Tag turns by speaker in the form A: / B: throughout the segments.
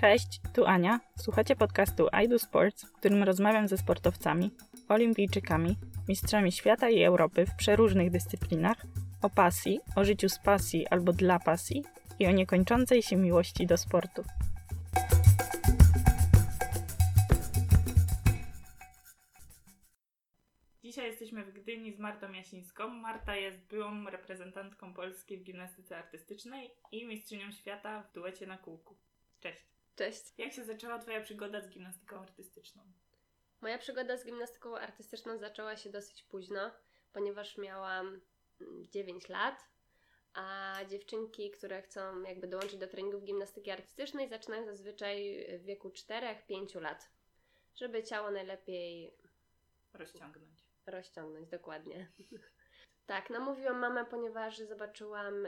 A: Cześć, tu Ania. Słuchacie podcastu I Do Sports, w którym rozmawiam ze sportowcami, olimpijczykami, mistrzami świata i Europy w przeróżnych dyscyplinach, o pasji, o życiu z pasji albo dla pasji i o niekończącej się miłości do sportu. Dzisiaj jesteśmy w Gdyni z Martą Jasińską. Marta jest byłą reprezentantką Polski w gimnastyce artystycznej i mistrzynią świata w duecie na kółku. Cześć.
B: Cześć.
A: Jak się zaczęła Twoja przygoda z gimnastyką artystyczną?
B: Moja przygoda z gimnastyką artystyczną zaczęła się dosyć późno, ponieważ miałam 9 lat, a dziewczynki, które chcą jakby dołączyć do treningów gimnastyki artystycznej, zaczynają zazwyczaj w wieku 4-5 lat, żeby ciało najlepiej
A: Rozciągnąć.
B: rozciągnąć, dokładnie. tak, namówiłam mamę, ponieważ zobaczyłam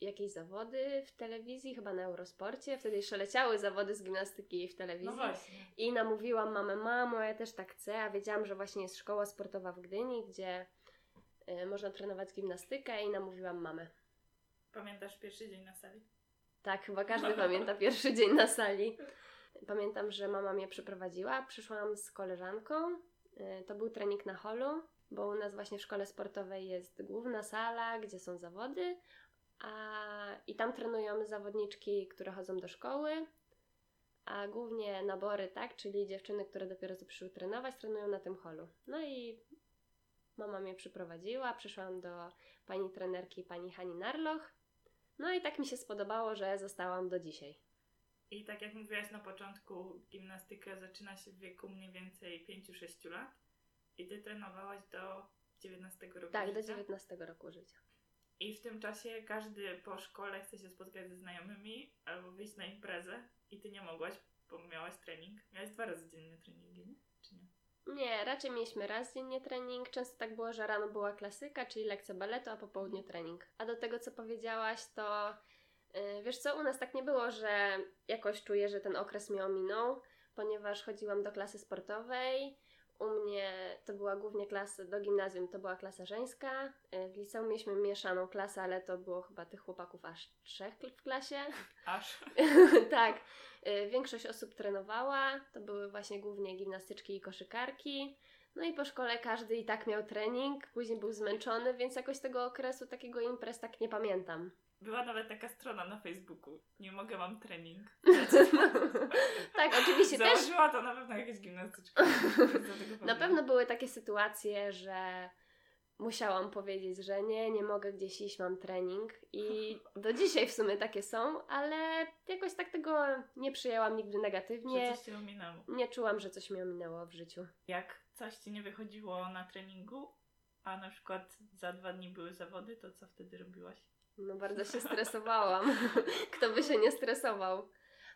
B: jakieś zawody w telewizji, chyba na Eurosporcie. Wtedy jeszcze leciały zawody z gimnastyki w telewizji.
A: No.
B: I namówiłam mamę, mamo, ja też tak chcę, a wiedziałam, że właśnie jest szkoła sportowa w Gdyni, gdzie y, można trenować gimnastykę i namówiłam mamę.
A: Pamiętasz pierwszy dzień na sali?
B: Tak, chyba każdy pamięta pierwszy dzień na sali. Pamiętam, że mama mnie przeprowadziła, przyszłam z koleżanką, y, to był trening na holu, bo u nas właśnie w szkole sportowej jest główna sala, gdzie są zawody, i tam trenują zawodniczki, które chodzą do szkoły, a głównie nabory, tak, czyli dziewczyny, które dopiero co przyszły trenować, trenują na tym holu. No i mama mnie przyprowadziła, przyszłam do pani trenerki, pani Hani Narloch, no i tak mi się spodobało, że zostałam do dzisiaj.
A: I tak jak mówiłaś na początku, gimnastykę zaczyna się w wieku mniej więcej 5-6 lat. I Ty trenowałaś do 19 roku
B: Tak, do
A: życia.
B: 19 roku życia.
A: I w tym czasie każdy po szkole chce się spotkać ze znajomymi albo wyjść na imprezę i Ty nie mogłaś, bo miałaś trening. Miałaś dwa razy dziennie treningi, nie? Czy nie?
B: Nie, raczej mieliśmy raz dziennie trening. Często tak było, że rano była klasyka, czyli lekcja baletu, a po południu trening. A do tego, co powiedziałaś, to yy, wiesz co, u nas tak nie było, że jakoś czuję, że ten okres mi ominął, ponieważ chodziłam do klasy sportowej. U mnie to była głównie klasa, do gimnazjum to była klasa żeńska. Yy, W liceum mieliśmy mieszaną klasę, ale to było chyba tych chłopaków aż trzech w klasie.
A: Aż.
B: tak. Y, Większość osób trenowała. To były właśnie głównie gimnastyczki i koszykarki. No i po szkole każdy i tak miał trening, później był zmęczony, więc jakoś tego okresu takiego imprez tak nie pamiętam.
A: Była nawet taka strona na Facebooku. Nie mogę, mam trening.
B: tak, oczywiście też
A: Założyła to na pewno jakaś gimnastyczka.
B: na pewno były takie sytuacje, że musiałam powiedzieć, że nie, nie mogę gdzieś iść, mam trening i do dzisiaj w sumie takie są, ale jakoś tak tego nie przyjęłam nigdy
A: Że
B: negatywnie.
A: coś się ominęło.
B: Nie czułam, że coś mi ominęło w życiu.
A: Jak coś Ci nie wychodziło na treningu, a na przykład za dwa dni były zawody, to co wtedy robiłaś?
B: No bardzo się stresowałam. Kto by się nie stresował?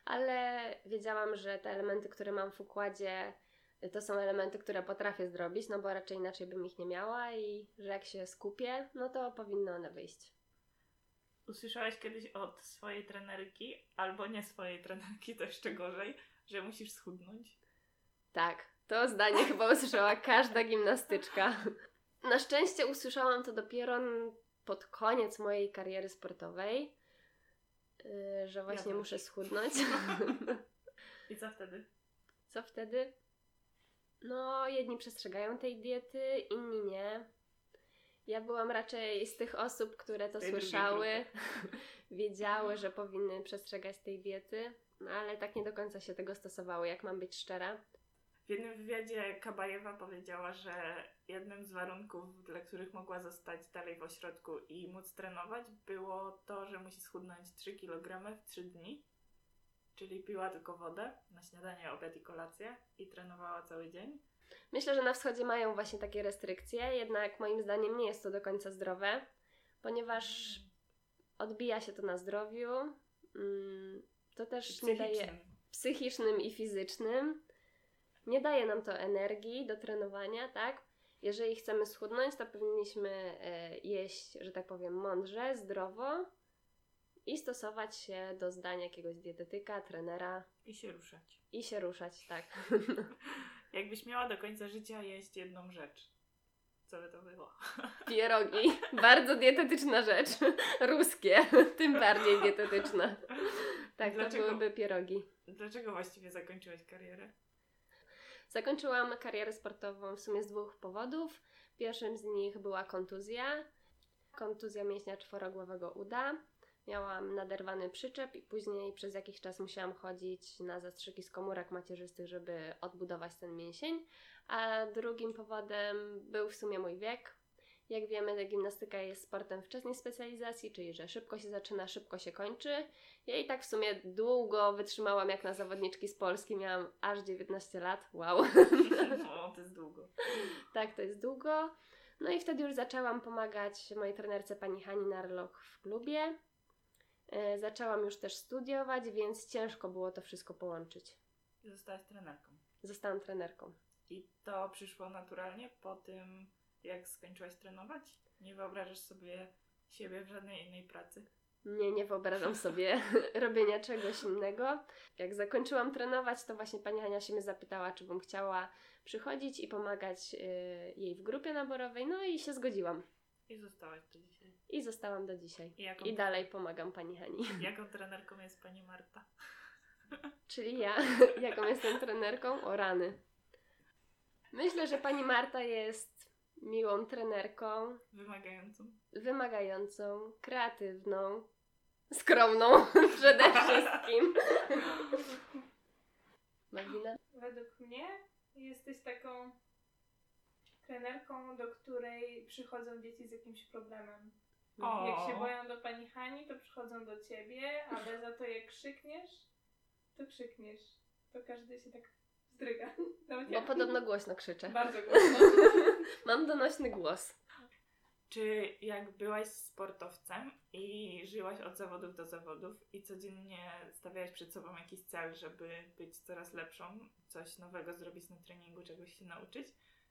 B: Ale wiedziałam, że te elementy, które mam w układzie, to są elementy, które potrafię zrobić, no bo raczej inaczej bym ich nie miała i że jak się skupię, no to powinny one wyjść.
A: Usłyszałaś kiedyś od swojej trenerki, albo nie swojej trenerki, to jeszcze gorzej, że musisz schudnąć?
B: Tak, to zdanie chyba usłyszała każda gimnastyczka. Na szczęście usłyszałam to dopiero pod koniec mojej kariery sportowej, yy, że właśnie
A: też.
B: muszę schudnąć.
A: I co wtedy?
B: Co wtedy? No, jedni przestrzegają tej diety, inni nie. Ja byłam raczej z tych osób, które to
A: Tej
B: słyszały, wiedziały, że powinny przestrzegać tej diety, no ale tak nie do końca się tego stosowały, jak mam być szczera.
A: W jednym wywiadzie Kabajewa powiedziała, że jednym z warunków, dla których mogła zostać dalej w ośrodku i móc trenować, było to, że musi schudnąć 3 kg w 3 dni. Czyli piła tylko wodę na śniadanie, obiad i kolację i trenowała cały dzień.
B: Myślę, że na wschodzie mają właśnie takie restrykcje, jednak moim zdaniem nie jest to do końca zdrowe, ponieważ odbija się to na zdrowiu. mm, To też nie daje
A: Psychicznym.
B: psychicznym i fizycznym. Nie daje nam to energii do trenowania, tak? Jeżeli chcemy schudnąć, to powinniśmy e, jeść, że tak powiem, mądrze, zdrowo i stosować się do zdań jakiegoś dietetyka, trenera
A: I się ruszać.
B: i się ruszać, tak.
A: Jakbyś miała do końca życia jeść jedną rzecz, co by to było?
B: Pierogi. Bardzo dietetyczna rzecz. Ruskie. Tym bardziej dietetyczna. Tak, to
A: Dlaczego?
B: byłyby pierogi.
A: Dlaczego właściwie zakończyłeś karierę?
B: Zakończyłam karierę sportową w sumie z dwóch powodów. Pierwszym z nich była kontuzja. Kontuzja mięśnia czworogłowego uda. Miałam naderwany przyczep i później przez jakiś czas musiałam chodzić na zastrzyki z komórek macierzystych, żeby odbudować ten mięsień. A drugim powodem był w sumie mój wiek. Jak wiemy, gimnastyka jest sportem wczesnej specjalizacji, czyli że szybko się zaczyna, szybko się kończy. Ja i tak w sumie długo wytrzymałam jak na zawodniczki z Polski, miałam aż 19 lat. Wow.
A: O, to jest długo.
B: tak, to jest długo. No i wtedy już zaczęłam pomagać mojej trenerce pani Hani Narloch w klubie. E, Zaczęłam już też studiować, więc ciężko było to wszystko połączyć.
A: Zostałaś trenerką.
B: Zostałam trenerką.
A: I to przyszło naturalnie po tym, jak skończyłaś trenować? Nie wyobrażasz sobie siebie w żadnej innej pracy?
B: Nie, nie wyobrażam sobie robienia czegoś innego. Jak zakończyłam trenować, to właśnie pani Hania się mnie zapytała, czy bym chciała przychodzić i pomagać y, jej w grupie naborowej, no i się zgodziłam.
A: I zostałaś do dzisiaj.
B: I zostałam do dzisiaj.
A: I jaką,
B: I dalej pomagam pani Hani.
A: jaką trenerką jest pani Marta?
B: Czyli ja, jaką jestem trenerką, o rany. Myślę, że pani Marta jest miłą trenerką,
A: Wymagającą.
B: wymagającą, kreatywną, skromną przede wszystkim. Malwina?
C: Według mnie jesteś taką trenerką, do której przychodzą dzieci z jakimś problemem.
A: O.
C: Jak się boją do pani Hani, to przychodzą do ciebie, ale za to jak krzykniesz, to krzykniesz. To każdy się tak zdryga. Nawet
B: Bo
C: ja.
B: podobno głośno krzyczę.
C: Bardzo głośno.
B: Mam donośny głos.
A: Czy jak byłaś sportowcem i żyłaś od zawodów do zawodów i codziennie stawiałaś przed sobą jakiś cel, żeby być coraz lepszą, coś nowego zrobić na treningu, czegoś się nauczyć,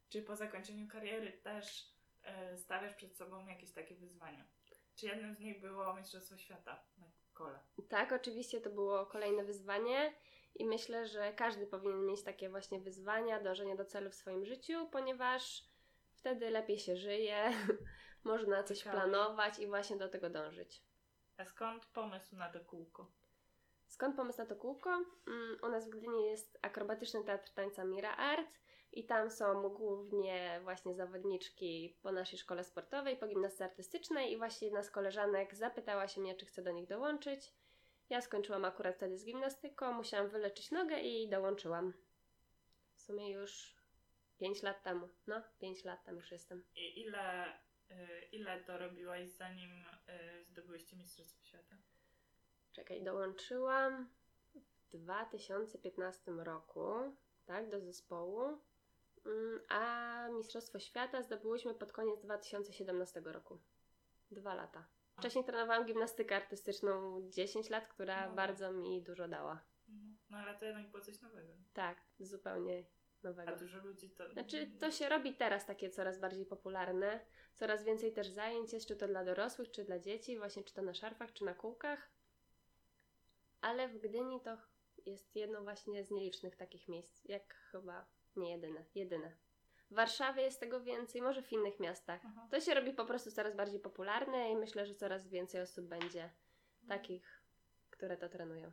A: czy po zakończeniu kariery też e, stawiasz przed sobą jakieś takie wyzwania? Czy jednym z nich było Mistrzostwo Świata na kole?
B: Tak, oczywiście to było kolejne wyzwanie i myślę, że każdy powinien mieć takie właśnie wyzwania, dążenie do celu w swoim życiu, ponieważ wtedy lepiej się żyje, można coś
A: Ciekawe.
B: planować i właśnie do tego dążyć.
A: A skąd pomysł na to kółko?
B: Skąd pomysł na to kółko? Mm, U nas w Gdyni jest akrobatyczny teatr tańca Mira Art i tam są głównie właśnie zawodniczki po naszej szkole sportowej, po gimnastyce artystycznej i właśnie jedna z koleżanek zapytała się mnie, czy chcę do nich dołączyć. Ja skończyłam akurat wtedy z gimnastyką, musiałam wyleczyć nogę i dołączyłam. W sumie już 5 lat temu. No, 5 lat tam już jestem.
A: I ile, y, ile to robiłaś zanim y, zdobyłyście Mistrzostwo Świata?
B: Czekaj, dołączyłam w 2015 roku, tak, do zespołu, Mm, a Mistrzostwo Świata zdobyłyśmy pod koniec 2017 roku. Dwa lata. Wcześniej trenowałam gimnastykę artystyczną 10 lat, która
A: No.
B: bardzo mi dużo dała.
A: No, no ale to jednak było coś nowego.
B: Tak, zupełnie
A: A
B: nowego.
A: dużo ludzi to...
B: Znaczy, to się robi teraz takie coraz bardziej popularne. Coraz więcej też zajęć jest, czy to dla dorosłych, czy dla dzieci, właśnie czy to na szarfach, czy na kółkach. Ale w Gdyni to jest jedno właśnie z nielicznych takich miejsc, jak chyba nie jedyne, jedyne. W Warszawie jest tego więcej, może w innych miastach.
A: Aha.
B: To się robi po prostu coraz bardziej popularne i myślę, że coraz więcej osób będzie takich, które to trenują.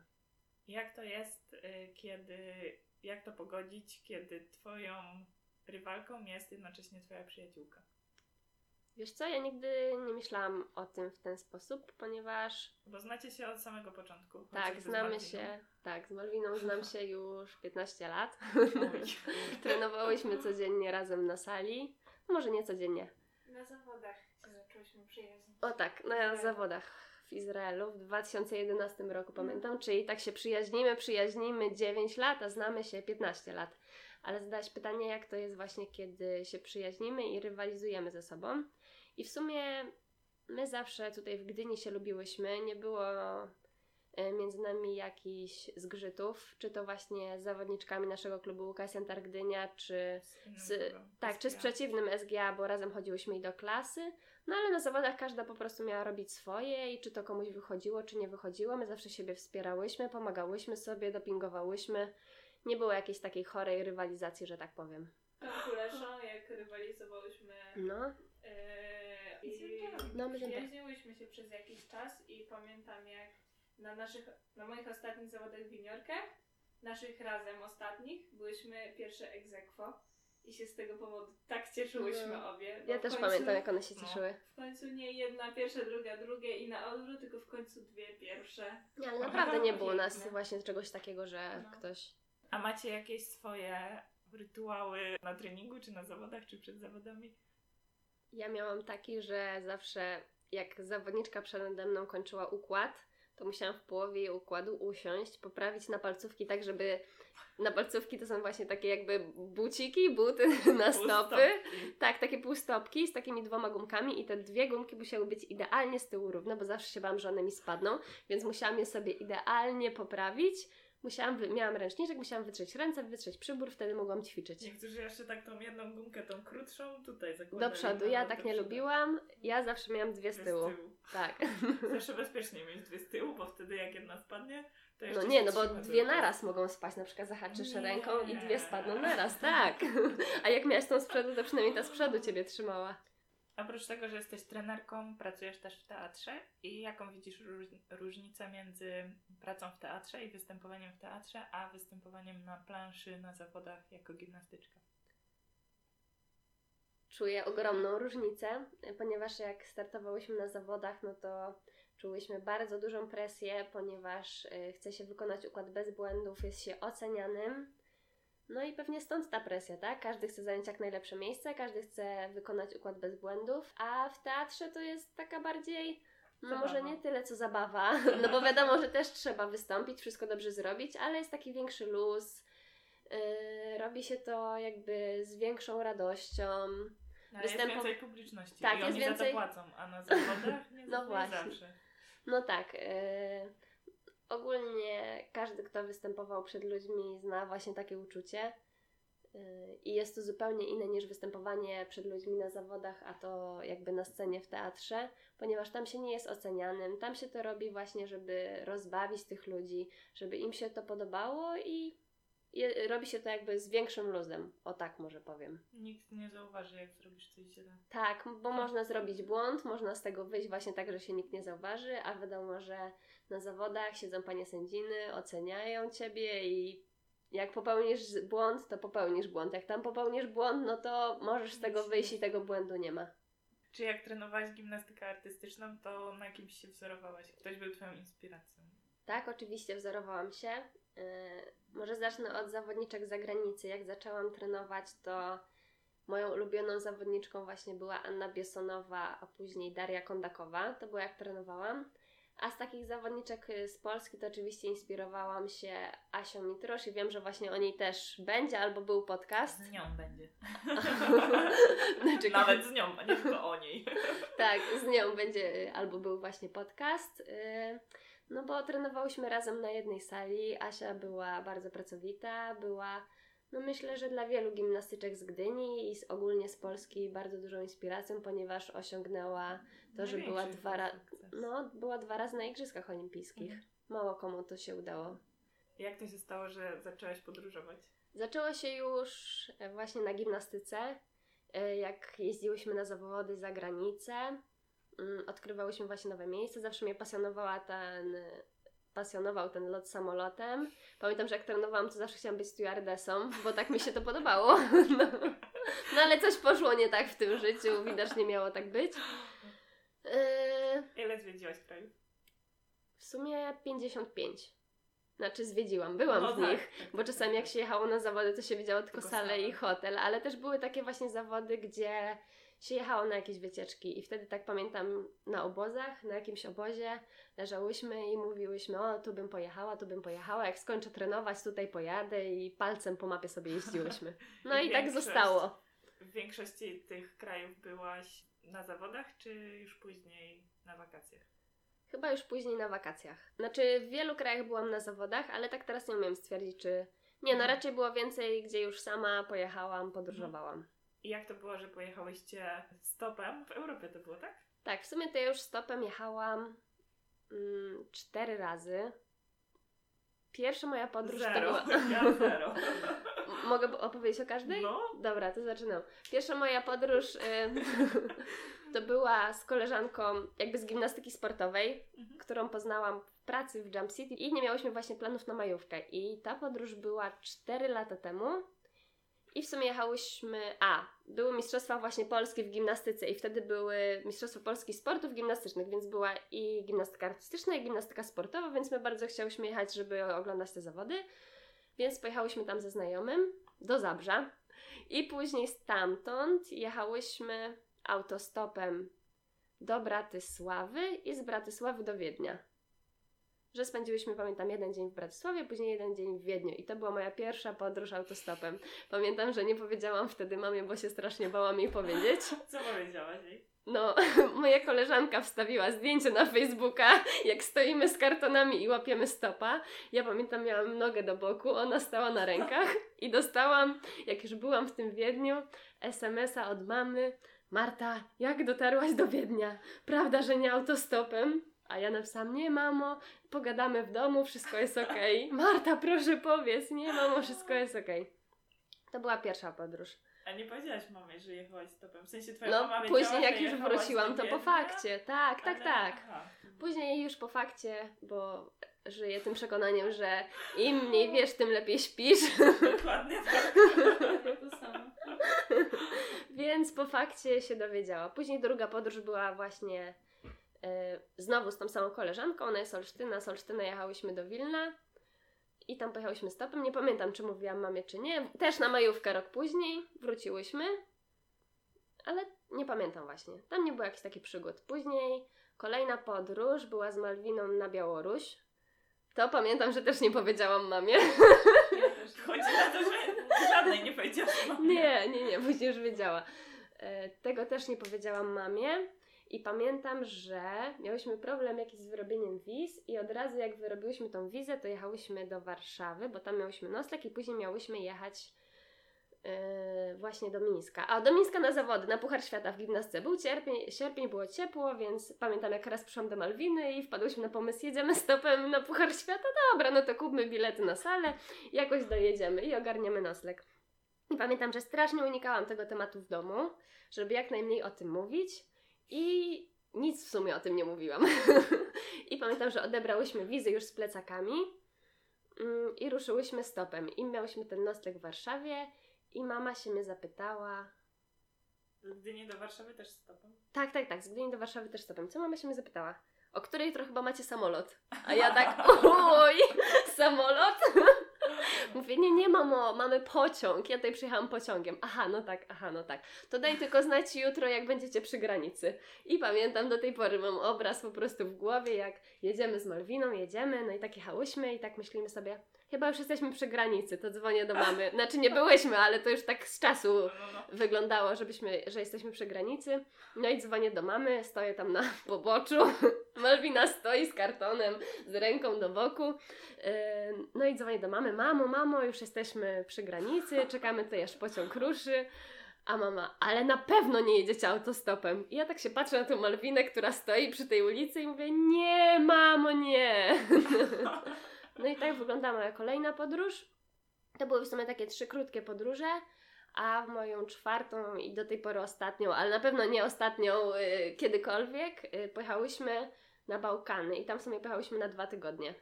A: Jak to jest, y, kiedy... Jak to pogodzić, kiedy twoją rywalką jest jednocześnie twoja przyjaciółka?
B: Wiesz co, ja nigdy nie myślałam o tym w ten sposób, ponieważ
A: Bo znacie się od samego początku.
B: Tak, znamy się. Tak, z Malwiną znam się już 15 lat. Trenowałyśmy codziennie razem na sali. Może nie codziennie.
C: Na zawodach się zaczęłyśmy przyjaźnić.
B: O tak, na zawodach w Izraelu w 2011 roku pamiętam, czyli tak się przyjaźnimy, przyjaźnimy 9 lat, a znamy się 15 lat. Ale zadałaś pytanie, jak to jest właśnie, kiedy się przyjaźnimy i rywalizujemy ze sobą. I w sumie my zawsze tutaj w Gdyni się lubiłyśmy, nie było e, między nami jakichś zgrzytów, czy to właśnie z zawodniczkami naszego klubu Łukasz Gdynia, czy
A: Z
B: z- tak, czy z przeciwnym SGA, bo razem chodziłyśmy i do klasy. No ale na zawodach każda po prostu miała robić swoje i czy to komuś wychodziło, czy nie wychodziło. My zawsze siebie wspierałyśmy, pomagałyśmy sobie, dopingowałyśmy. Nie było jakiejś takiej chorej rywalizacji, że tak powiem.
C: Kuleszą, jak rywalizowałyśmy
B: No,
C: Eee, I
B: No, my
C: przyjaźniłyśmy się przez jakiś czas i pamiętam jak na naszych, na moich ostatnich zawodach w juniorkach naszych razem ostatnich byłyśmy pierwsze ex aequo i się z tego powodu tak cieszyłyśmy
B: No.
C: obie.
B: Ja też
C: końcu-
B: pamiętam, jak one się
A: no.
B: cieszyły.
C: W końcu nie jedna pierwsza, druga drugie i na odwrót, tylko w końcu dwie pierwsze.
B: Nie, ale naprawdę nie było nas właśnie czegoś takiego, że
C: No.
B: ktoś...
A: A macie jakieś swoje rytuały na treningu, czy na zawodach, czy przed zawodami?
B: Ja miałam taki, że zawsze jak zawodniczka przede mną kończyła układ, to musiałam w połowie jej układu usiąść, poprawić na palcówki tak, żeby na palcówki to są właśnie takie jakby buciki, buty na stopy. Tak, takie półstopki z takimi dwoma gumkami i te dwie gumki musiały być idealnie z tyłu równe, bo zawsze się bałam, że one mi spadną, więc musiałam je sobie idealnie poprawić. Musiałam, wy- miałam ręczniczek, musiałam wytrzeć ręce, wytrzeć przybór, wtedy mogłam ćwiczyć.
A: Niektórzy jeszcze tak tą jedną gumkę, tą krótszą, tutaj zakładają.
B: Do przodu, ja tak nie lubiłam, ja zawsze miałam dwie z tyłu. Tak.
A: Zawsze bezpiecznie mieć dwie z tyłu, bo wtedy jak jedna spadnie, to jeszcze
B: No nie, no bo dwie naraz mogą spać, na przykład zahaczysz
A: Nie.
B: ręką i dwie spadną naraz, tak. A jak miałaś tą z przodu, to przynajmniej ta z przodu ciebie trzymała.
A: Oprócz tego, że jesteś trenerką, pracujesz też w teatrze i jaką widzisz róż, różnicę między pracą w teatrze i występowaniem w teatrze, a występowaniem na planszy, na zawodach jako gimnastyczka?
B: Czuję ogromną różnicę, ponieważ jak startowałyśmy na zawodach, no to czułyśmy bardzo dużą presję, ponieważ y, chce się wykonać układ bez błędów, jest się ocenianym. No i pewnie stąd ta presja, tak? Każdy chce zająć jak najlepsze miejsce, każdy chce wykonać układ bez błędów, a w teatrze to jest taka bardziej, no
A: Zabawa.
B: może nie tyle co zabawa, no bo wiadomo, że też trzeba wystąpić, wszystko dobrze zrobić, ale jest taki większy luz, yy, robi się to jakby z większą radością.
A: No, ale
B: Występo-
A: jest więcej publiczności
B: Tak,
A: i
B: jest
A: oni za
B: więcej-
A: to płacą, a na zawodach nie,
B: No
A: nie zawsze.
B: No tak. Yy, ogólnie każdy, kto występował przed ludźmi, zna właśnie takie uczucie. Yy, I jest to zupełnie inne niż występowanie przed ludźmi na zawodach, a to jakby na scenie w teatrze, ponieważ tam się nie jest ocenianym. Tam się to robi właśnie, żeby rozbawić tych ludzi, żeby im się to podobało i je, robi się to jakby z większym luzem. O tak może powiem.
A: Nikt nie zauważy, jak zrobisz coś źle.
B: Tak, bo można zrobić błąd, można z tego wyjść właśnie tak, że się nikt nie zauważy, a wiadomo, że na zawodach siedzą panie sędziny, oceniają ciebie i jak popełnisz błąd, to popełnisz błąd. Jak tam popełnisz błąd, no to możesz z tego wyjść i tego błędu nie ma.
A: Czy jak trenowałaś gimnastykę artystyczną, to na kimś się wzorowałaś? Ktoś był Twoją inspiracją?
B: Tak, oczywiście wzorowałam się. Yy, może zacznę od zawodniczek z zagranicy. Jak zaczęłam trenować, to moją ulubioną zawodniczką właśnie była Anna Biesonowa, a później Daria Kondakowa. To było jak trenowałam. A z takich zawodniczek y, z Polski to oczywiście inspirowałam się Asią Mitrosz i wiem, że właśnie o niej też będzie albo był podcast.
A: Z nią będzie.
B: Znaczy,
A: Nawet z nią, a nie tylko o niej.
B: tak, z nią będzie y, albo był właśnie podcast. No bo trenowałyśmy razem na jednej sali. Asia była bardzo pracowita, była, no myślę, że dla wielu gimnastyczek z Gdyni i z, ogólnie z Polski bardzo dużą inspiracją, ponieważ osiągnęła to, że była dwa, ra- no, była dwa razy na Igrzyskach Olimpijskich.
A: Mhm.
B: Mało komu to się udało.
A: Jak to się stało, że zaczęłaś podróżować?
B: Zaczęło się już e, właśnie na gimnastyce, e, jak jeździłyśmy na zawody za granicę, odkrywałyśmy właśnie nowe miejsca. Zawsze mnie pasjonowała ten, pasjonował ten lot samolotem. Pamiętam, że jak trenowałam, to zawsze chciałam być stewardessą, bo tak mi się to podobało. No, no ale coś poszło nie tak w tym życiu, widocznie miało tak być.
A: Ile zwiedziłaś krajów?
B: W sumie 55. Znaczy zwiedziłam, byłam
A: No
B: w
A: tak,
B: nich.
A: tak,
B: Bo
A: tak,
B: czasami
A: tak,
B: jak się jechało na zawody, to się widziało tylko,
A: Tylko
B: salę. i hotel, ale też były takie właśnie zawody, gdzie się jechało na jakieś wycieczki i wtedy tak pamiętam na obozach, na jakimś obozie leżałyśmy i mówiłyśmy, o tu bym pojechała, tu bym pojechała, jak skończę trenować, tutaj pojadę i palcem po mapie sobie jeździłyśmy. No i,
A: I
B: tak zostało.
A: W większości tych krajów byłaś na zawodach, czy już później na wakacjach?
B: Chyba już później na wakacjach. Znaczy w wielu krajach byłam na zawodach, ale tak teraz nie umiem stwierdzić, czy... Nie, no
A: Mhm.
B: raczej było więcej, gdzie już sama pojechałam, podróżowałam.
A: I jak to było, że pojechałyście stopem? W Europie to było, tak?
B: Tak, w sumie to ja już stopem jechałam mm, cztery razy. Pierwsza moja podróż
A: Zero.
B: to była...
A: Ja zero.
B: Mogę opowiedzieć o każdej?
A: No.
B: Dobra, to zaczynam. Pierwsza moja podróż y, to była z koleżanką jakby z gimnastyki sportowej,
A: Mhm.
B: którą poznałam w pracy w Jump City i nie miałyśmy właśnie planów na majówkę. I ta podróż była 4 lata temu. I w sumie jechałyśmy. A, były Mistrzostwa właśnie Polski w gimnastyce, i wtedy były Mistrzostwa Polski sportów gimnastycznych, więc była i gimnastyka artystyczna, i gimnastyka sportowa, więc my bardzo chciałyśmy jechać, żeby oglądać te zawody. Więc pojechałyśmy tam ze znajomym do Zabrza. I później stamtąd jechałyśmy autostopem do Bratysławy i z Bratysławy do Wiednia. Że spędziłyśmy, pamiętam, jeden dzień w Bratysławie, później jeden dzień w Wiedniu. I to była moja pierwsza podróż autostopem. Pamiętam, że nie powiedziałam wtedy mamie, bo się strasznie bałam jej powiedzieć.
A: Co powiedziałaś jej?
B: No, moja koleżanka wstawiła zdjęcie na Facebooka, jak stoimy z kartonami i łapiemy stopa. Ja pamiętam, miałam nogę do boku, ona stała na rękach i dostałam, jak już byłam w tym Wiedniu, SMS-a od mamy. Marta, jak dotarłaś do Wiednia? Prawda, że nie autostopem? A ja napisałam, nie mamo, pogadamy w domu, wszystko jest okej. Marta, proszę powiedz, nie mamo, wszystko jest okej. To była pierwsza podróż.
A: A nie powiedziałaś mamie, że jechałaś stopem. W sensie twoja
B: No,
A: mama wiedziała,
B: później jak już wróciłam, to po fakcie. Tak, tak,
A: ale-
B: tak.
A: Aha.
B: Później już po fakcie, bo żyję tym przekonaniem, że im mniej wiesz, tym lepiej śpisz.
A: Dokładnie tak.
C: To samo.
B: Więc po fakcie się dowiedziała. Później druga podróż była właśnie znowu z tą samą koleżanką. Ona jest Olsztyna. Z Olsztyna jechałyśmy do Wilna i tam pojechałyśmy stopem. Nie pamiętam, czy mówiłam mamie, czy nie. Też na majówkę rok później wróciłyśmy, ale nie pamiętam właśnie. Tam nie było jakichś takich przygód. Później kolejna podróż była z Malwiną na Białoruś. To pamiętam, że też nie powiedziałam mamie.
C: Ja też.
A: Chodzi na to, że żadnej nie powiedziałaś mamie.
B: Nie, nie, nie, później już wiedziała. E, Tego też nie powiedziałam mamie. I pamiętam, że miałyśmy problem jakiś z wyrobieniem wiz i od razu jak wyrobiłyśmy tą wizę, to jechałyśmy do Warszawy, bo tam miałyśmy nocleg i później miałyśmy jechać e, właśnie do Mińska. A do Mińska na zawody, na Puchar Świata w gimnastyce. Był sierpień, było ciepło, więc pamiętam jak raz przyszłam do Malwiny i wpadłyśmy na pomysł, jedziemy stopem na Puchar Świata. Dobra, no to kupmy bilety na salę, jakoś dojedziemy i ogarniemy nocleg. I pamiętam, że strasznie unikałam tego tematu w domu, żeby jak najmniej o tym mówić i nic w sumie o tym nie mówiłam. I pamiętam, że odebrałyśmy wizy już z plecakami mm, i ruszyłyśmy stopem. I miałyśmy ten nocleg w Warszawie i mama się mnie zapytała...
A: Z Gdyni do Warszawy też stopem.
B: Tak, tak, tak, z Gdyni do Warszawy też stopem. Co mama się mnie zapytała? O której jutro chyba macie samolot? A ja tak, oj, samolot? Mówię, nie, nie mamo, mamy pociąg. Ja tutaj przyjechałam pociągiem. Aha, no tak, aha, no tak. To daj tylko znać jutro, jak będziecie przy granicy. I pamiętam do tej pory, mam obraz po prostu w głowie, jak jedziemy z Malwiną, jedziemy, no i tak jechałyśmy i tak myślimy sobie, chyba już jesteśmy przy granicy, to dzwonię do mamy. Znaczy nie byłyśmy, ale to już tak z czasu
A: No, no, no.
B: wyglądało, żebyśmy, że jesteśmy przy granicy. No i dzwonię do mamy, stoję tam na poboczu. Malwina stoi z kartonem, z ręką do boku. Yy, No i dzwonię do mamy, mamo, mamo, już jesteśmy przy granicy, czekamy tutaj aż pociąg ruszy. A mama, ale na pewno nie jedziecie autostopem. I ja tak się patrzę na tą Malwinę, która stoi przy tej ulicy i mówię, nie, mamo, nie. No i tak wyglądała moja kolejna podróż. To były w sumie takie trzy krótkie podróże, a w moją czwartą i do tej pory ostatnią, ale na pewno nie ostatnią y, kiedykolwiek, y, pojechałyśmy na Bałkany i tam w sumie pojechałyśmy na dwa tygodnie.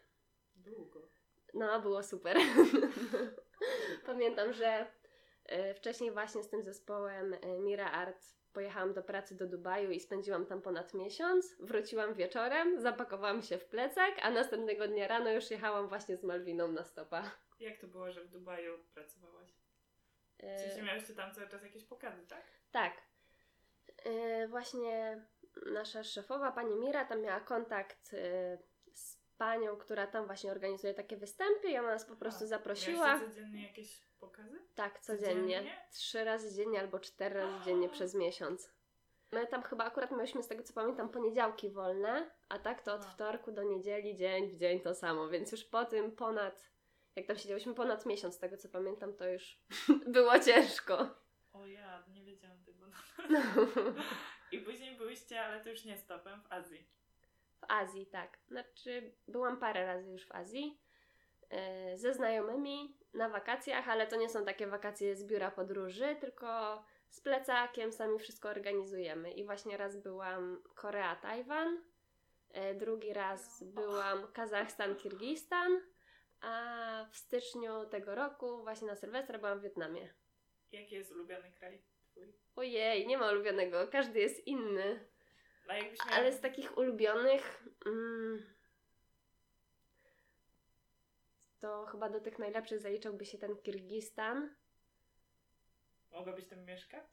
A: Długo.
B: No, było super. Pamiętam, że y, wcześniej właśnie z tym zespołem y, Mira Art pojechałam do pracy do Dubaju i spędziłam tam ponad miesiąc. Wróciłam wieczorem, zapakowałam się w plecak, a następnego dnia rano już jechałam właśnie z Malwiną na stopa.
A: Jak to było, że w Dubaju pracowałaś? W
B: Y,
A: sensie miałyście tam cały czas jakieś pokazy, tak?
B: Tak. Yy, właśnie nasza szefowa, pani Mira, tam miała kontakt yy, z panią, która tam właśnie organizuje takie występy i ona nas po prostu zaprosiła.
A: Miałyście codziennie jakieś pokazy?
B: Tak, codziennie.
A: codziennie?
B: Trzy razy dziennie albo cztery razy dziennie przez miesiąc. My tam chyba akurat miałyśmy z tego co pamiętam poniedziałki wolne, a tak to od
A: A.
B: wtorku do niedzieli, dzień w dzień to samo, więc już po tym ponad, jak tam siedziałyśmy ponad miesiąc, z tego co pamiętam, to już było ciężko.
A: O ja, nie wiedziałam tego. I później byłyście, ale to już nie stopem, w Azji.
B: W Azji, tak. Znaczy, byłam parę razy już w Azji. E, ze znajomymi na wakacjach, ale to nie są takie wakacje z biura podróży, tylko z plecakiem sami wszystko organizujemy. I właśnie raz byłam Korea, Tajwan, e, drugi raz byłam Kazachstan, Kirgistan, a w styczniu tego roku, właśnie na Sylwestra, byłam w Wietnamie.
A: Jaki jest ulubiony kraj twój?
B: Ojej, nie ma ulubionego, każdy jest inny.
A: Miała...
B: Ale z takich ulubionych. Mm, to chyba do tych najlepszych zaliczałby się ten Kirgistan.
A: Mogłabyś tam mieszkać?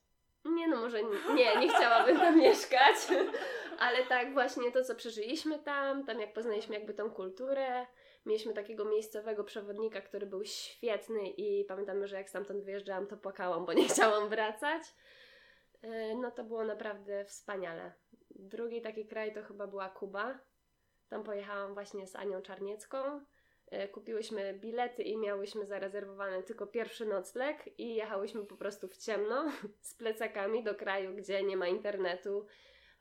B: Nie, no może nie, nie, nie chciałabym tam mieszkać, ale tak właśnie to, co przeżyliśmy tam, tam jak poznaliśmy jakby tą kulturę, mieliśmy takiego miejscowego przewodnika, który był świetny i pamiętamy, że jak stamtąd wyjeżdżałam, to płakałam, bo nie chciałam wracać. Yy, No to było naprawdę wspaniale. Drugi taki kraj to chyba była Kuba. Tam pojechałam właśnie z Anią Czarniecką. E, Kupiłyśmy bilety i miałyśmy zarezerwowany tylko pierwszy nocleg i jechałyśmy po prostu w ciemno z plecakami do kraju, gdzie nie ma internetu.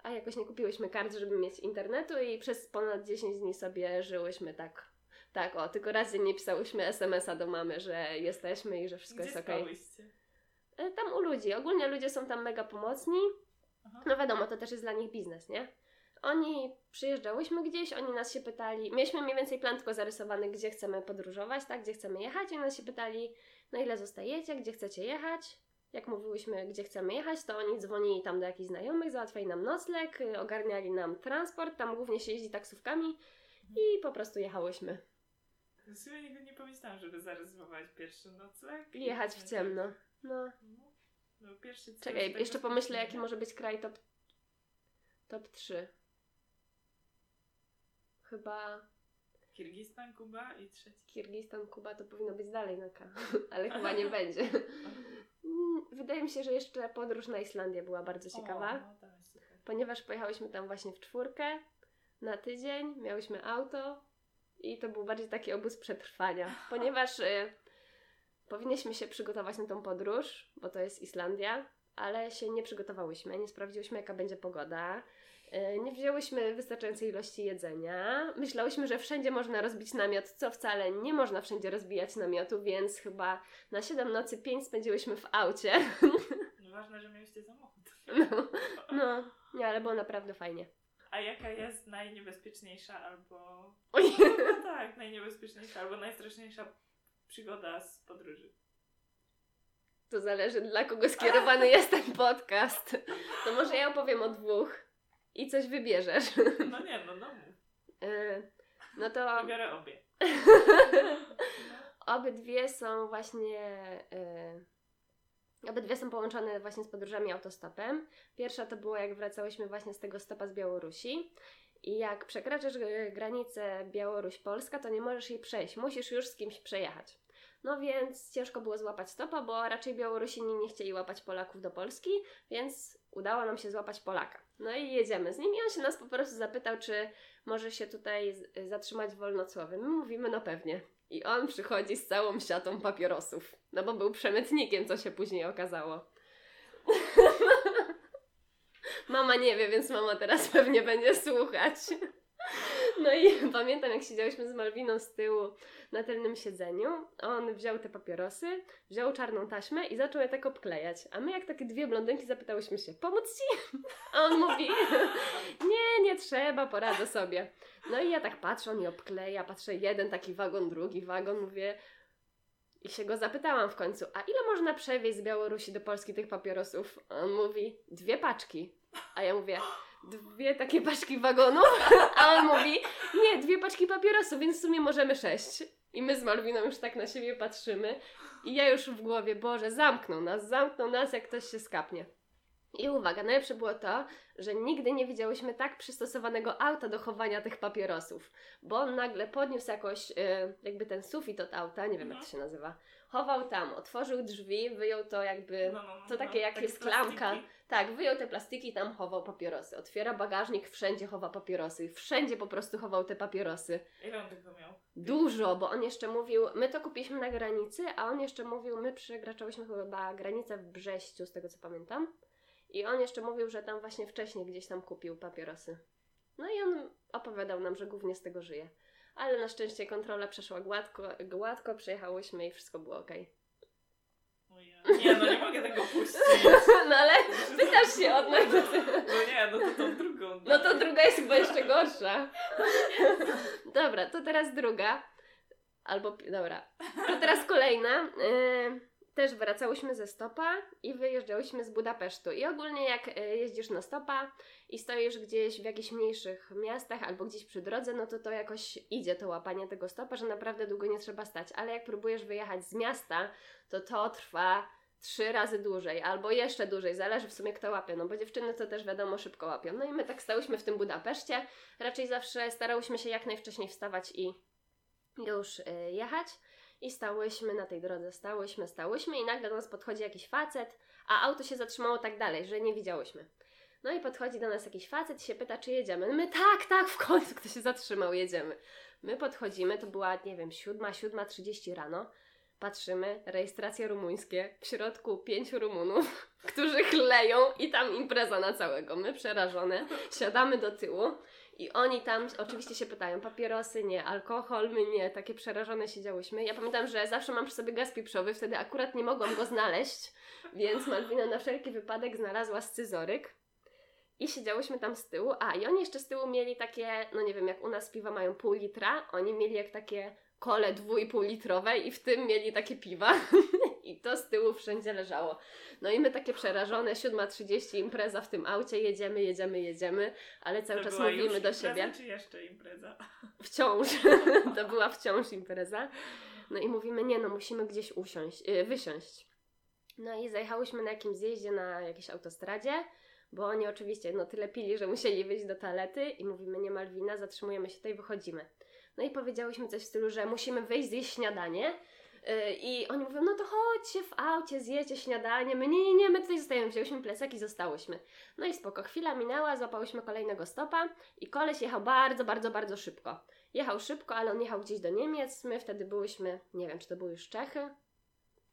B: A jakoś nie kupiłyśmy kart, żeby mieć internetu i przez ponad 10 dni sobie żyłyśmy tak. Tak, o, tylko raz nie pisałyśmy SMS-a do mamy, że jesteśmy i że wszystko
A: Gdzie
B: jest okej.
A: spałyście?
B: E, Tam u ludzi. Ogólnie ludzie są tam mega pomocni.
A: Aha.
B: No wiadomo, to też jest dla nich biznes, nie? Oni przyjeżdżałyśmy gdzieś, oni nas się pytali, mieliśmy mniej więcej plan tylko zarysowany, gdzie chcemy podróżować, tak, gdzie chcemy jechać, i oni nas się pytali, na ile zostajecie, gdzie chcecie jechać. Jak mówiłyśmy, gdzie chcemy jechać, to oni dzwonili tam do jakichś znajomych, załatwiali nam nocleg, y, ogarniali nam transport, tam głównie się jeździ taksówkami i po prostu jechałyśmy.
A: W sumie nigdy nie pomyślałam, żeby zarezerwować pierwszy nocleg.
B: I jechać w ciemno. No.
A: No, no
B: Czekaj, jeszcze pomyślę, jaki może być kraj top, top 3. Chyba
A: Kirgistan, Kuba i trzeci.
B: Kirgistan, Kuba to powinno być dalej na K, ale chyba nie będzie. Mm, Wydaje mi się, że jeszcze podróż na Islandię była bardzo ciekawa,
A: O, no tak, super.
B: ponieważ pojechałyśmy tam właśnie w czwórkę na tydzień, miałyśmy auto i to był bardziej taki obóz przetrwania, ponieważ y, powinniśmy się przygotować na tą podróż, bo to jest Islandia, ale się nie przygotowałyśmy, nie sprawdziłyśmy jaka będzie pogoda. Y, Nie wzięłyśmy wystarczającej ilości jedzenia. Myślałyśmy, że wszędzie można rozbić namiot, co wcale nie można wszędzie rozbijać namiotu, więc chyba na 7 nocy 5 spędziłyśmy w aucie.
A: No ważne, że mieliście samochód.
B: No, no, nie, ale było naprawdę fajnie.
A: A jaka jest najniebezpieczniejsza albo...
B: Oj.
A: No tak, najniebezpieczniejsza albo najstraszniejsza przygoda z podróży?
B: To zależy dla kogo skierowany jest ten podcast. To może ja opowiem o dwóch i coś wybierzesz.
A: No nie, no no.
B: Y, No to
A: Wybiorę obie.
B: obydwie są właśnie. y, Obydwie są połączone właśnie z podróżami autostopem. Pierwsza to było jak wracałyśmy właśnie z tego stopa z Białorusi. I jak przekraczasz y, granicę Białoruś-Polska, to nie możesz jej przejść. Musisz już z kimś przejechać. No więc ciężko było złapać stopa, bo raczej Białorusini nie chcieli łapać Polaków do Polski, więc udało nam się złapać Polaka. No i jedziemy z nim i on się nas po prostu zapytał, czy może się tutaj zatrzymać w. My mówimy, no pewnie. I on przychodzi z całą siatą papierosów. No bo był przemytnikiem, co się później okazało. mama nie wie, więc mama teraz pewnie będzie słuchać. No i pamiętam, jak siedziałyśmy z Malwiną z tyłu na tylnym siedzeniu. On wziął te papierosy, wziął czarną taśmę i zaczął je tak obklejać. A my, jak takie dwie blondynki, zapytałyśmy się, pomóc ci? A on mówi, nie, nie trzeba, poradzę sobie. No i ja tak patrzę, on je obkleja, patrzę jeden taki wagon, drugi wagon, mówię... I się go zapytałam w końcu, a ile można przewieźć z Białorusi do Polski tych papierosów? On mówi, dwie paczki. A ja mówię, dwie takie paczki wagonów? A on mówi, nie, dwie paczki papierosów, więc w sumie możemy sześć. I my z Malwiną już tak na siebie patrzymy. I ja już w głowie, Boże, zamknął nas, zamknął nas, jak ktoś się skapnie. I uwaga, najlepsze było to, że nigdy nie widziałyśmy tak przystosowanego auta do chowania tych papierosów, bo on nagle podniósł jakoś y, jakby ten sufit od auta, nie wiem jak to się nazywa, chował tam, otworzył drzwi, wyjął to jakby,
A: No, no, no,
B: to takie jak jest klamka, tak, wyjął te plastiki, tam chował papierosy, otwiera bagażnik, wszędzie chowa papierosy, wszędzie po prostu chował te papierosy.
A: Ile on tego miał?
B: Dużo, bo on jeszcze mówił, my to kupiliśmy na granicy, a on jeszcze mówił, my przekraczałyśmy chyba granicę w Brześciu, z tego co pamiętam. I on jeszcze mówił, że tam właśnie wcześniej gdzieś tam kupił papierosy. No i on opowiadał nam, że głównie z tego żyje. Ale na szczęście kontrola przeszła gładko, gładko przyjechałyśmy i wszystko było ok.
A: Nie, no nie mogę tego puścić.
B: No ale pytasz się od nas.
A: No nie, no to tą drugą.
B: No to druga jest chyba jeszcze gorsza. Dobra, to teraz druga. Albo, dobra. To teraz kolejna. Yy, też wracałyśmy ze stopa i wyjeżdżałyśmy z Budapesztu. I ogólnie jak y, jeździsz na stopa i stoisz gdzieś w jakichś mniejszych miastach albo gdzieś przy drodze, no to to jakoś idzie to łapanie tego stopa, że naprawdę długo nie trzeba stać. Ale jak próbujesz wyjechać z miasta, to to trwa trzy razy dłużej, albo jeszcze dłużej, zależy w sumie kto łapie, no bo dziewczyny to też wiadomo szybko łapią. No i my tak stałyśmy w tym Budapeszcie, raczej zawsze starałyśmy się jak najwcześniej wstawać i już y, jechać. I stałyśmy na tej drodze, stałyśmy, stałyśmy i nagle do nas podchodzi jakiś facet, a auto się zatrzymało tak dalej, że nie widziałyśmy. No i podchodzi do nas jakiś facet i się pyta, czy jedziemy. My tak, tak, w końcu kto się zatrzymał, jedziemy. My podchodzimy, to była, nie wiem, siódma, siódma, trzydzieści rano. Patrzymy, rejestracje rumuńskie, w środku pięciu Rumunów, którzy chleją i tam impreza na całego. My przerażone, siadamy do tyłu i oni tam oczywiście się pytają, papierosy nie, alkohol my nie, takie przerażone siedziałyśmy. Ja pamiętam, że zawsze mam przy sobie gaz pieprzowy, wtedy akurat nie mogłam go znaleźć, więc Malwina na wszelki wypadek znalazła scyzoryk. I siedziałyśmy tam z tyłu, a i oni jeszcze z tyłu mieli takie, no nie wiem, jak u nas piwa mają pół litra, oni mieli jak takie kole dwójpół litrowe i w tym mieli takie piwa i to z tyłu wszędzie leżało. No i my takie przerażone, 7.30 impreza w tym aucie, jedziemy, jedziemy, jedziemy, ale cały
A: To
B: czas mówimy do
A: impreza,
B: siebie.
A: czy jeszcze impreza?
B: Wciąż. to była wciąż impreza. No i mówimy, nie no, musimy gdzieś usiąść, yy, wysiąść. No i zajechałyśmy na jakimś zjeździe na jakiejś autostradzie, bo oni oczywiście no tyle pili, że musieli wyjść do toalety i mówimy, nie Malwina, zatrzymujemy się tutaj, wychodzimy. No i powiedziałyśmy coś w stylu, że musimy wyjść, zjeść śniadanie. Yy, I oni mówią, no to chodźcie w aucie, zjecie śniadanie. My nie, nie, nie, my tutaj zostajemy. Wzięłyśmy plecak i zostałyśmy. No i spoko, chwila minęła, złapałyśmy kolejnego stopa i koleś jechał bardzo, bardzo, bardzo szybko. Jechał szybko, ale on jechał gdzieś do Niemiec. My wtedy byłyśmy, nie wiem, czy to były już Czechy.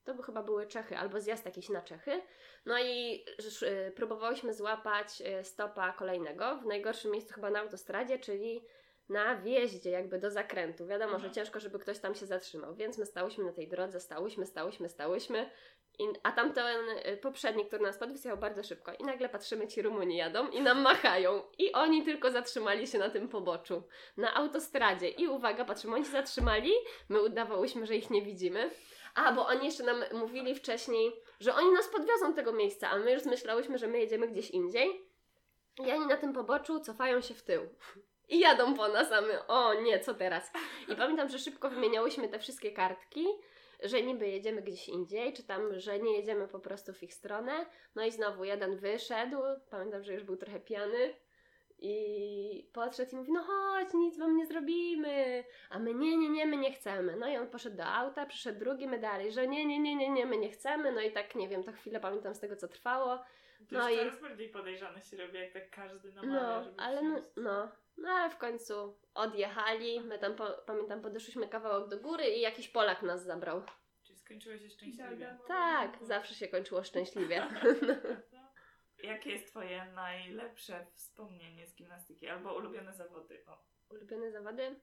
B: To by chyba były Czechy, albo zjazd jakiś na Czechy. No i y, próbowałyśmy złapać y, stopa kolejnego w najgorszym miejscu chyba na autostradzie, czyli na wjeździe jakby do zakrętu. Wiadomo, że
A: Mhm.
B: ciężko, żeby ktoś tam się zatrzymał, więc my stałyśmy na tej drodze, stałyśmy, stałyśmy, stałyśmy. I, a tamten y, poprzedni, który nas podwiózł, jechał bardzo szybko. I nagle patrzymy, ci Rumuni jadą i nam machają. I oni tylko zatrzymali się na tym poboczu, na autostradzie. I uwaga, patrzymy, oni się zatrzymali, my udawałyśmy, że ich nie widzimy. A, bo oni jeszcze nam mówili wcześniej, że oni nas podwiozą tego miejsca, a my już myślałyśmy, że my jedziemy gdzieś indziej. I oni na tym poboczu cofają się w tył. I jadą po nas, a my, o nie, co teraz? I pamiętam, że szybko wymieniałyśmy te wszystkie kartki, że niby jedziemy gdzieś indziej, czy tam, że nie jedziemy po prostu w ich stronę. No i znowu jeden wyszedł, pamiętam, że już był trochę pijany i podszedł i mówi, no chodź, nic wam nie zrobimy. A my, nie, nie, nie, my nie chcemy. No i on poszedł do auta, przyszedł drugi, my dalej, że nie, nie, nie, nie, nie, my nie chcemy. No i tak, nie wiem, to chwilę pamiętam z tego, co trwało.
A: To
B: No i-
A: coraz bardziej podejrzane się robi, jak tak każdy namawia,
B: No,
A: żeby
B: ale no, no, no, ale w końcu odjechali. My tam, po, pamiętam, podeszliśmy kawałek do góry i jakiś Polak nas zabrał.
A: Czyli skończyło się szczęśliwie.
B: Tak, zawsze się kończyło szczęśliwie.
A: Jakie jest Twoje najlepsze wspomnienie z gimnastyki albo ulubione zawody? O,
B: Ulubione zawody?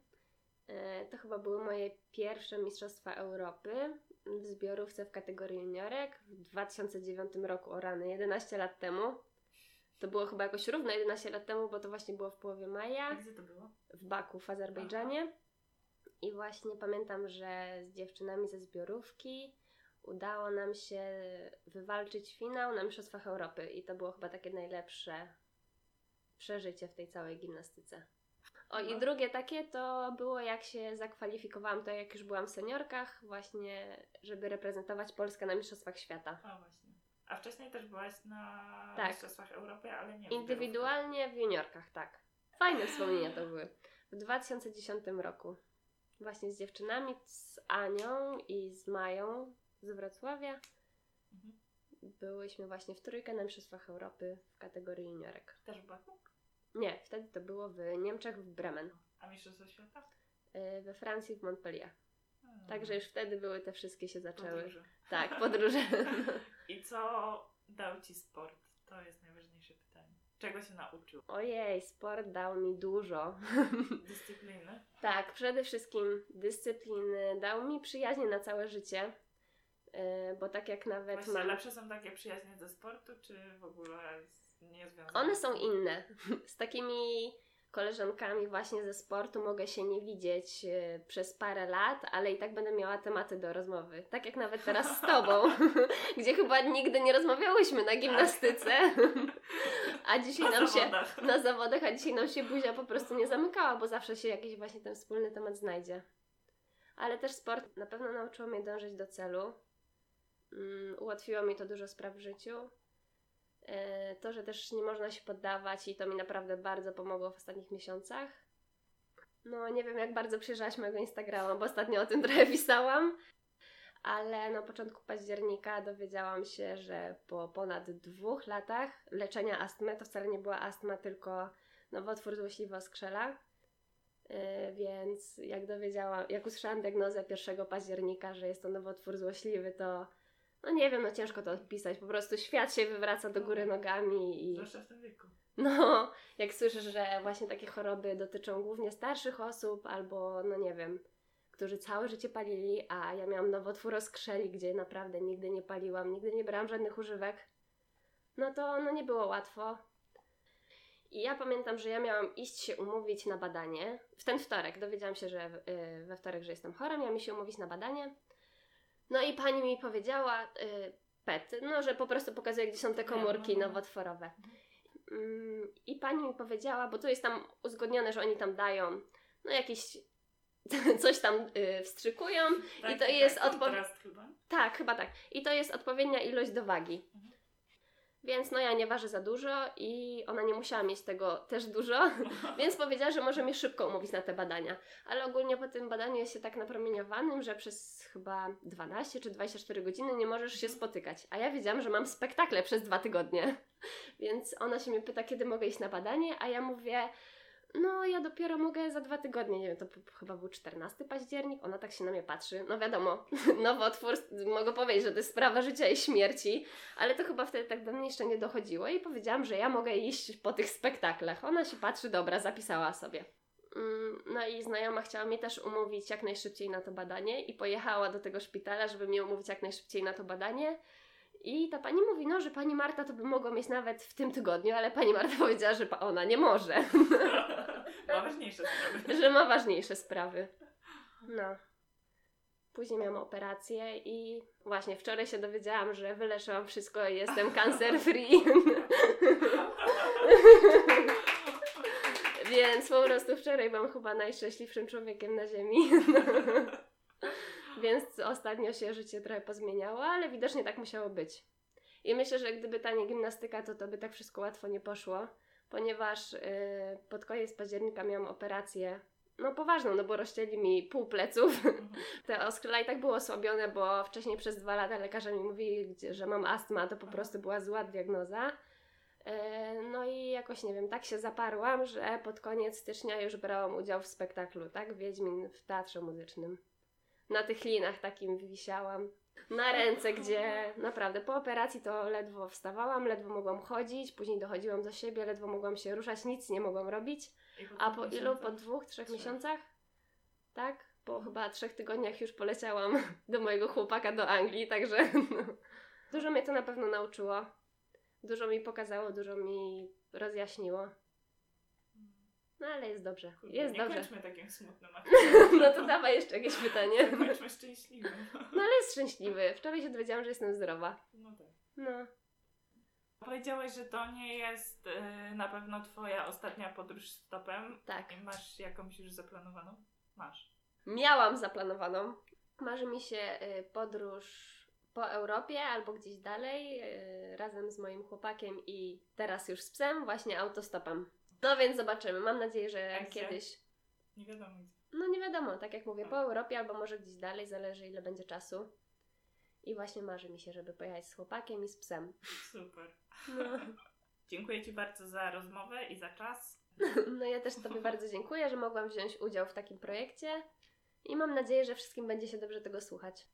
B: E, To chyba były moje pierwsze Mistrzostwa Europy w zbiorówce w kategorii juniorek w 2009 roku, o rany, 11 lat temu. To było chyba jakoś równo 11 lat temu, bo to właśnie było w połowie
A: a
B: maja.
A: gdzie to było?
B: w Baku w Azerbejdżanie. I właśnie pamiętam, że z dziewczynami ze zbiorówki udało nam się wywalczyć finał na Mistrzostwach Europy i to było chyba takie najlepsze przeżycie w tej całej gimnastyce. O i
A: No.
B: drugie takie to było jak się zakwalifikowałam, to jak już byłam w seniorkach, właśnie żeby reprezentować Polskę na Mistrzostwach Świata.
A: A właśnie. A wcześniej też byłaś na
B: Tak.
A: Mistrzostwach Europy, ale nie
B: Indywidualnie w juniorkach, tak. Fajne wspomnienia to były. W 2010 roku. Właśnie z dziewczynami, z Anią i z Mają z Wrocławia.
A: Mhm.
B: Byłyśmy właśnie w trójkę na Mistrzostwach Europy w kategorii juniorek.
A: Też Baku?
B: Nie, wtedy to było w Niemczech, w Bremen.
A: A Mistrzostwa Świata?
B: Yy, We Francji, w Montpellier.
A: Hmm.
B: Także już wtedy były te wszystkie się zaczęły.
A: Podróże.
B: Tak, podróże.
A: I co dał Ci sport? To jest najważniejsze pytanie. Czego się nauczył?
B: Ojej, sport dał mi dużo.
A: Dyscypliny?
B: Tak, przede wszystkim dyscypliny, dał mi przyjaźnie na całe życie, yy, bo tak jak nawet
A: Właśnie
B: mam...
A: lepsze są takie przyjaźnie ze sportu, czy w ogóle z- nie związane?
B: One są inne. Z takimi koleżankami właśnie ze sportu mogę się nie widzieć e, przez parę lat, ale i tak będę miała tematy do rozmowy. Tak jak nawet teraz z Tobą, gdzie chyba nigdy nie rozmawiałyśmy na gimnastyce, a dzisiaj
A: Na
B: nam się
A: zawodach.
B: na zawodach, a dzisiaj nam się buzia po prostu nie zamykała, bo zawsze się jakiś właśnie ten wspólny temat znajdzie. Ale też sport na pewno nauczyło mnie dążyć do celu. Mm, ułatwiło mi to dużo spraw w życiu. E, To, że też nie można się poddawać i to mi naprawdę bardzo pomogło w ostatnich miesiącach. No, nie wiem jak bardzo przyjrzałaś mojego Instagrama, bo ostatnio o tym trochę pisałam. Ale na początku października dowiedziałam się, że po ponad dwóch latach leczenia astmy, to wcale nie była astma, tylko nowotwór złośliwy skrzela. Yy, więc jak dowiedziałam, jak usłyszałam diagnozę 1 października, że jest to nowotwór złośliwy, to no nie wiem, no ciężko to odpisać. Po prostu świat się wywraca do góry nogami i
A: Zwłaszcza w tym wieku.
B: no, jak słyszysz, że właśnie takie choroby dotyczą głównie starszych osób albo, no nie wiem, którzy całe życie palili, a ja miałam nowotwór oskrzeli, gdzie naprawdę nigdy nie paliłam, nigdy nie brałam żadnych używek, no to no nie było łatwo. I ja pamiętam, że ja miałam iść się umówić na badanie. W ten wtorek dowiedziałam się, że y, we wtorek, że jestem chora, miałam się umówić na badanie. No i pani mi powiedziała, y, PET, no że po prostu pokazuje, gdzie są te komórki
A: no, no.
B: nowotworowe. Mm, I pani mi powiedziała, bo to jest tam uzgodnione, że oni tam dają, no jakieś coś tam y, wstrzykują.
A: Tak,
B: to jest
A: tak, chyba.
B: Tak, chyba tak. I to jest odpowiednia ilość do wagi. Więc no ja nie ważę za dużo i ona nie musiała mieć tego też dużo, więc powiedziała, że może mnie szybko umówić na te badania. Ale ogólnie po tym badaniu jest się tak napromieniowanym, że przez chyba 12 czy 24 godziny nie możesz się spotykać. A ja wiedziałam, że mam spektakle przez dwa tygodnie. Więc ona się mnie pyta, kiedy mogę iść na badanie, a ja mówię, no ja dopiero mogę za dwa tygodnie, nie wiem, to chyba był 14 październik, ona tak się na mnie patrzy, no wiadomo, nowotwór, mogę powiedzieć, że to jest sprawa życia i śmierci, ale to chyba wtedy tak do mnie jeszcze nie dochodziło i powiedziałam, że ja mogę iść po tych spektaklach. Ona się patrzy, dobra, zapisała sobie. Mm, No i znajoma chciała mnie też umówić jak najszybciej na to badanie i pojechała do tego szpitala, żeby mnie umówić jak najszybciej na to badanie. I ta pani mówi, no, że pani Marta to by mogła mieć nawet w tym tygodniu, ale pani Marta powiedziała, że ona nie może,
A: Ma ważniejsze sprawy.
B: że ma ważniejsze sprawy. No. Później miałam operację i właśnie wczoraj się dowiedziałam, że wyleczyłam wszystko i jestem cancer free. Więc po prostu wczoraj byłam chyba najszczęśliwszym człowiekiem na ziemi. Więc ostatnio się życie trochę pozmieniało, ale widocznie tak musiało być. I myślę, że gdyby ta nie gimnastyka, to to by tak wszystko łatwo nie poszło, ponieważ yy, pod koniec października miałam operację, no poważną, no bo rozcięli mi pół pleców. Te oskrzela i tak było osłabione, bo wcześniej przez dwa lata lekarze mi mówili, że mam astma, to po prostu była zła diagnoza. E, No i jakoś, nie wiem, tak się zaparłam, że pod koniec stycznia już brałam udział w spektaklu, tak? Wiedźmin w teatrze muzycznym. Na tych linach takim wisiałam. Na ręce, gdzie naprawdę po operacji to ledwo wstawałam, ledwo mogłam chodzić, później dochodziłam do siebie, ledwo mogłam się ruszać, nic nie mogłam robić. A po ilu? Po dwóch, trzech
A: Trzech.
B: miesiącach? Tak? Po chyba trzech tygodniach już poleciałam do mojego chłopaka do Anglii, także no. dużo mnie to na pewno nauczyło. Dużo mi pokazało, dużo mi rozjaśniło. No ale jest dobrze.
A: Kurde,
B: Jest
A: nie
B: dobrze.
A: kończmy takim smutnym.
B: No to dawaj jeszcze jakieś pytanie.
A: Kończmy szczęśliwym.
B: No ale jest szczęśliwy. Wczoraj się dowiedziałam, że jestem zdrowa.
A: No tak.
B: No.
A: Powiedziałeś, że to nie jest y, na pewno twoja ostatnia podróż stopem.
B: Tak.
A: I masz jakąś już zaplanowaną? Masz.
B: Miałam zaplanowaną. Marzy mi się y, podróż po Europie albo gdzieś dalej, y, razem z moim chłopakiem i teraz już z psem, właśnie autostopem. No więc zobaczymy. Mam nadzieję, że
A: A gdzie?
B: kiedyś.
A: Nie wiadomo.
B: No nie wiadomo, tak jak mówię, po Europie albo może gdzieś dalej, zależy ile będzie czasu. I właśnie marzy mi się, żeby pojechać z chłopakiem i z psem.
A: Super.
B: No,
A: Dziękuję Ci bardzo za rozmowę i za czas.
B: no ja też Tobie bardzo dziękuję, że mogłam wziąć udział w takim projekcie i mam nadzieję, że wszystkim będzie się dobrze tego słuchać.